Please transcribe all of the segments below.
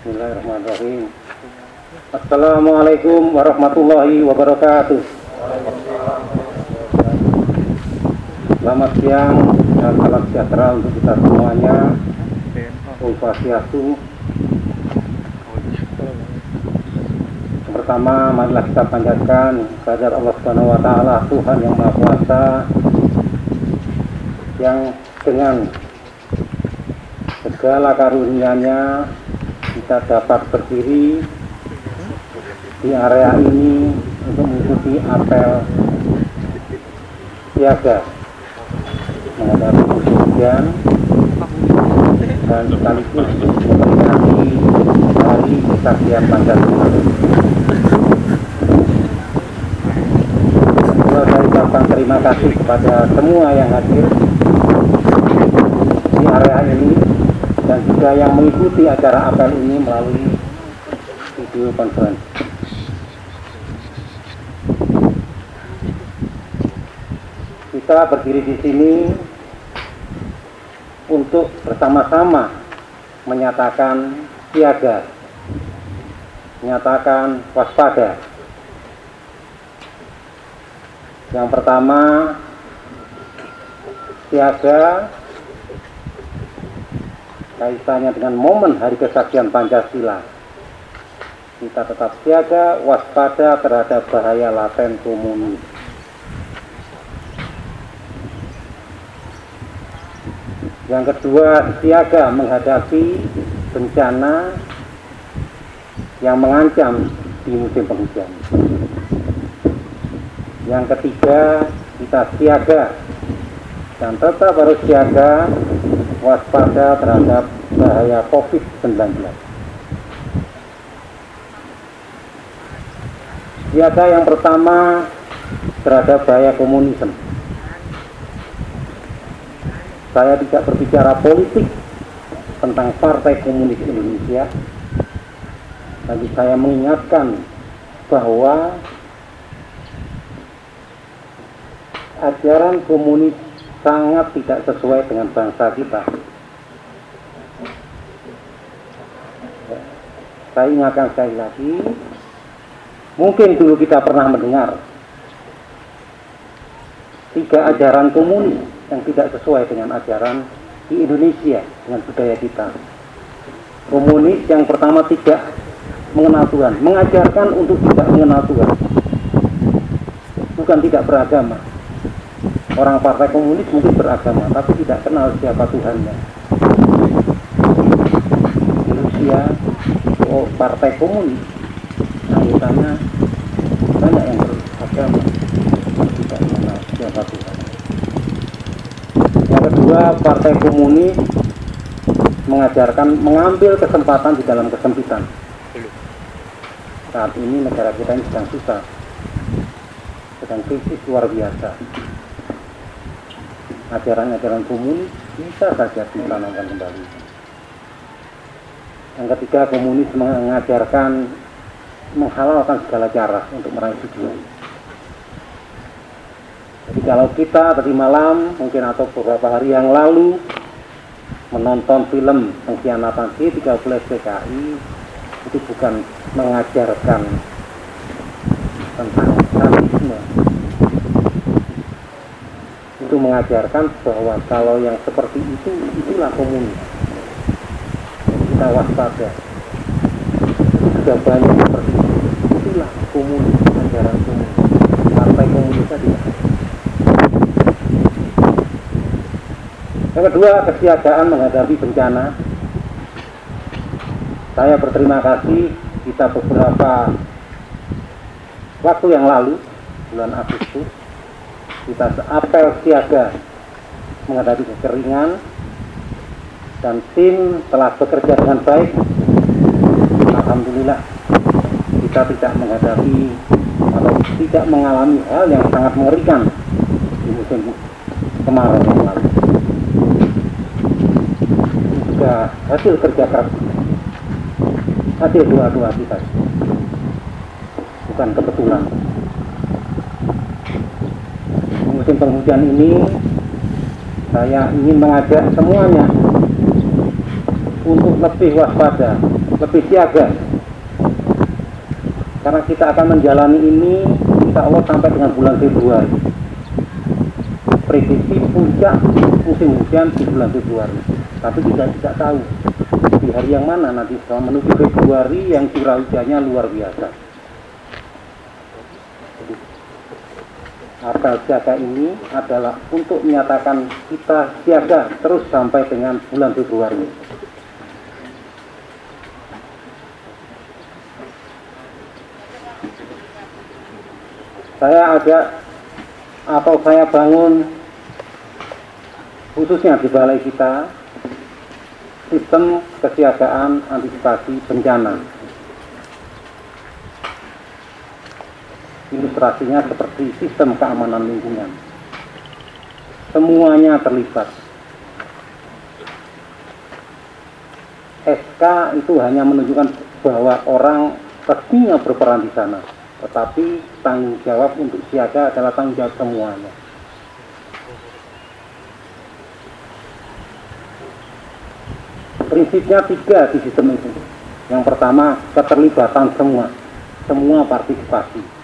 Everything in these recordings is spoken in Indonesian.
Bismillahirrahmanirrahim. Assalamualaikum warahmatullahi wabarakatuh. Selamat siang dan salam sejahtera untuk kita semuanya. Om pertama, marilah kita panjatkan kehadirat Allah Subhanahu wa taala, Tuhan yang Maha Kuasa yang dengan segala karunia-Nya kita dapat berdiri di area ini untuk mengikuti apel siaga menghadapi musim hujan dan sekaligus memperingati hari kesaktian Pancasila. Saya ucapkan terima kasih kepada semua yang hadir di area ini dan juga yang mengikuti acara apel ini melalui video conference. Kita berdiri di sini untuk bersama-sama menyatakan siaga, menyatakan waspada. Yang pertama, siaga kaitannya dengan momen hari kesaktian Pancasila. Kita tetap siaga, waspada terhadap bahaya laten komunis. Yang kedua, siaga menghadapi bencana yang mengancam di musim penghujan. Yang ketiga, kita siaga dan tetap harus siaga waspada terhadap bahaya COVID-19. Siaga yang pertama terhadap bahaya komunisme. Saya tidak berbicara politik tentang Partai Komunis Indonesia, tapi saya mengingatkan bahwa ajaran komunis sangat tidak sesuai dengan bangsa kita. Saya ingatkan sekali lagi, mungkin dulu kita pernah mendengar tiga ajaran komunis yang tidak sesuai dengan ajaran di Indonesia dengan budaya kita. Komunis yang pertama tidak mengenal Tuhan, mengajarkan untuk tidak mengenal Tuhan, bukan tidak beragama. Orang partai komunis mungkin beragama, tapi tidak kenal siapa Tuhannya. Di Rusia, oh, partai komunis, anggotanya banyak yang beragama, tidak mengenal siapa Tuhan. Yang kedua, partai komunis mengajarkan mengambil kesempatan di dalam kesempitan. Saat ini negara kita ini sedang susah, sedang krisis luar biasa. Ajaran-ajaran komunis bisa saja ditanamkan kembali. Yang ketiga, komunis mengajarkan menghalalkan segala cara untuk meraih tujuan. Jadi kalau kita tadi malam mungkin atau beberapa hari yang lalu menonton film pengkhianatan G30 PKI itu bukan mengajarkan tentang sadisme itu mengajarkan bahwa kalau yang seperti itu itulah komunis. Kita waspada. Sudah banyak seperti itu. Itulah komunis ajaran komunis. Partai komunis tadi yang kedua kesiagaan menghadapi bencana. Saya berterima kasih kita beberapa waktu yang lalu bulan Agustus kita apel siaga menghadapi kekeringan dan tim telah bekerja dengan baik. Alhamdulillah kita tidak menghadapi atau tidak mengalami hal yang sangat mengerikan di musim kemarau yang lalu. Juga hasil kerja keras. Hasil doa-doa kita. Bukan kebetulan musim penghujan ini saya ingin mengajak semuanya untuk lebih waspada lebih siaga. Karena kita akan menjalani ini insya Allah sampai dengan bulan Februari. Prediksi puncak musim hujan di bulan Februari. Tapi kita tidak tahu di hari yang mana nanti setelah menuju Februari yang curah hujannya luar biasa apel siaga ini adalah untuk menyatakan kita siaga terus sampai dengan bulan Februari. Saya ajak atau saya bangun khususnya di balai kita sistem kesiagaan antisipasi bencana ilustrasinya seperti sistem keamanan lingkungan. Semuanya terlibat. SK itu hanya menunjukkan bahwa orang pastinya berperan di sana, tetapi tanggung jawab untuk siaga adalah tanggung jawab semuanya. Prinsipnya tiga di sistem itu. Yang pertama, keterlibatan semua, semua partisipasi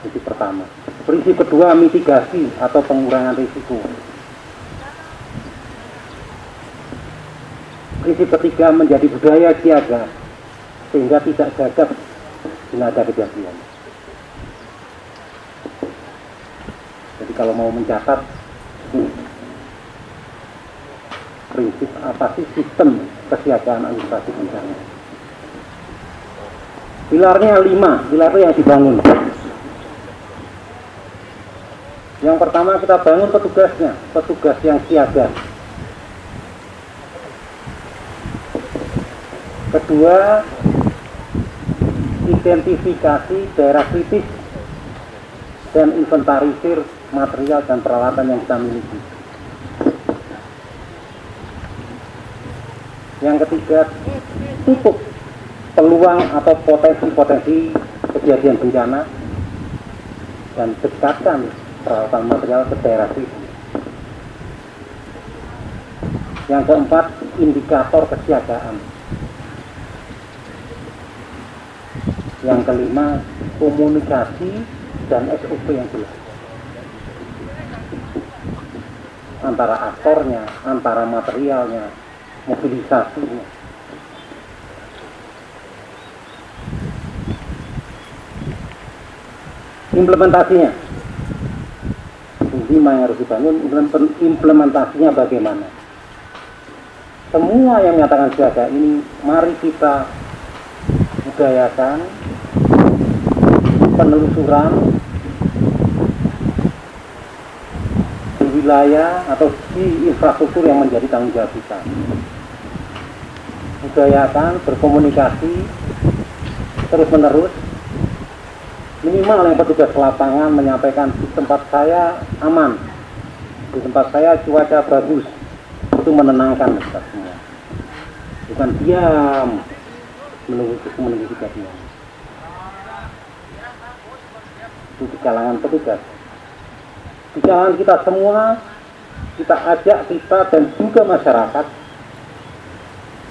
Prinsip pertama. Prinsip kedua mitigasi atau pengurangan risiko. Prinsip ketiga menjadi budaya siaga sehingga tidak gagap bila kejadian. Jadi kalau mau mencatat prinsip apa sih sistem kesiagaan administrasi bencana. Pilarnya lima, pilar yang dibangun. Yang pertama kita bangun petugasnya, petugas yang siaga. Kedua, identifikasi daerah kritis dan inventarisir material dan peralatan yang kita miliki. Yang ketiga, tutup peluang atau potensi-potensi kejadian bencana dan dekatkan peralatan material ke. Yang keempat, indikator kesiagaan. Yang kelima, komunikasi dan SOP yang jelas. Antara aktornya, antara materialnya, mobilisasinya. Implementasinya lima yang harus dibangun implementasinya bagaimana? Semua yang menyatakan siaga ini mari kita budayakan penelusuran di wilayah atau di infrastruktur yang menjadi tanggung jawab kita. Budayakan berkomunikasi terus menerus minimal yang petugas lapangan menyampaikan di tempat saya aman. Di tempat saya cuaca bagus. Itu menenangkan kita semua. Bukan diam menunggu menunggu kejadian itu di kalangan petugas. Di kalangan kita semua kita ajak kita dan juga masyarakat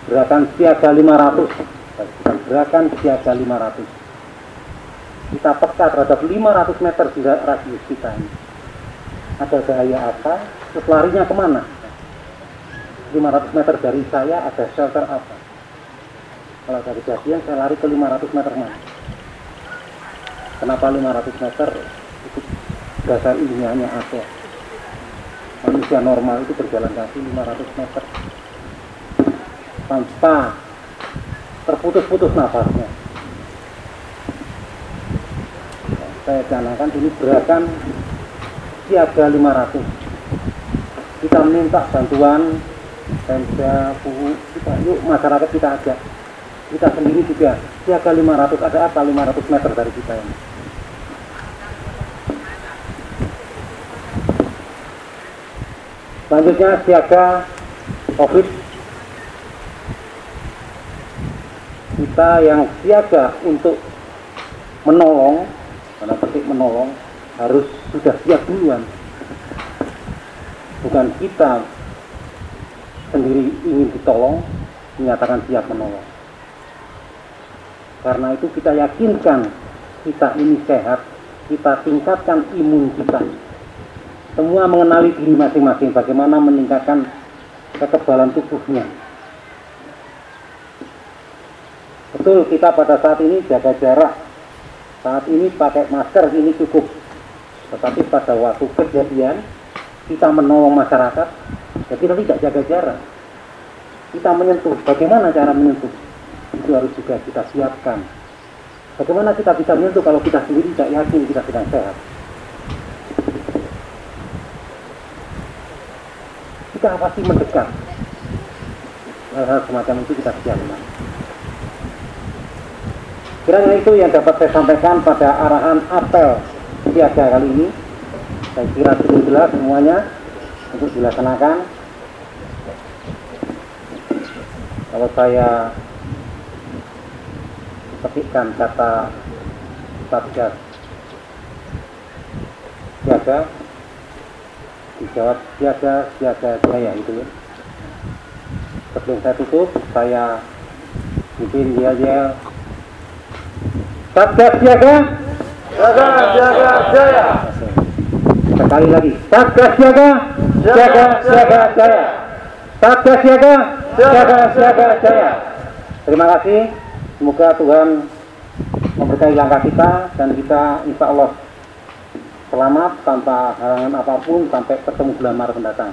gerakan siaga 500 gerakan siaga 500 kita peka terhadap 500 meter di radius kita ini. Ada bahaya apa? Terus larinya ke mana? 500 meter dari saya ada shelter apa? Kalau ada kejadian saya lari ke 500 meter mana? Kenapa 500 meter? Itu dasar ilmiahnya ada. Manusia normal itu berjalan kaki 500 meter tanpa terputus-putus nafasnya saya canangkan ini gerakan siaga 500 kita minta bantuan Pemda, buku, kita yuk masyarakat kita ajak kita sendiri juga siaga 500 ada apa 500 meter dari kita ini? Selanjutnya siaga covid. Kita yang siaga untuk menolong karena petik menolong harus sudah siap duluan bukan kita sendiri ingin ditolong menyatakan siap menolong Karena itu kita yakinkan kita ini sehat, kita tingkatkan imun kita. Semua mengenali diri masing-masing, bagaimana meningkatkan kekebalan tubuhnya. Betul kita pada saat ini jaga jarak, saat ini pakai masker ini cukup. Tetapi pada waktu kejadian kita menolong masyarakat, ya kita tidak jaga jarak. Kita menyentuh, bagaimana cara menyentuh? Itu harus juga kita siapkan. Bagaimana kita bisa menyentuh kalau kita sendiri tidak yakin kita sedang sehat? Kita pasti mendekat. Hal-hal semacam itu kita siapkan. Kiranya itu yang dapat saya sampaikan pada arahan apel siaga kali ini. Saya kira sudah jelas semuanya untuk dilaksanakan. Kalau saya ketikkan kata Satgas siaga dijawab siaga siaga jaya itu ya sebelum saya tutup saya bikin dia dia Satgas siaga. Jaga, jaga, jaya. sekali lagi. Satgas siaga. Siaga siaga jaya Satgas siaga. Siaga siaga jaya terima kasih. Semoga Tuhan memberkahi langkah kita dan kita insya Allah selamat tanpa halangan apa pun sampai ketemu bulan Maret mendatang.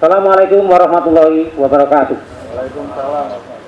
Assalamualaikum warahmatullahi wabarakatuh. Waalaikumsalam.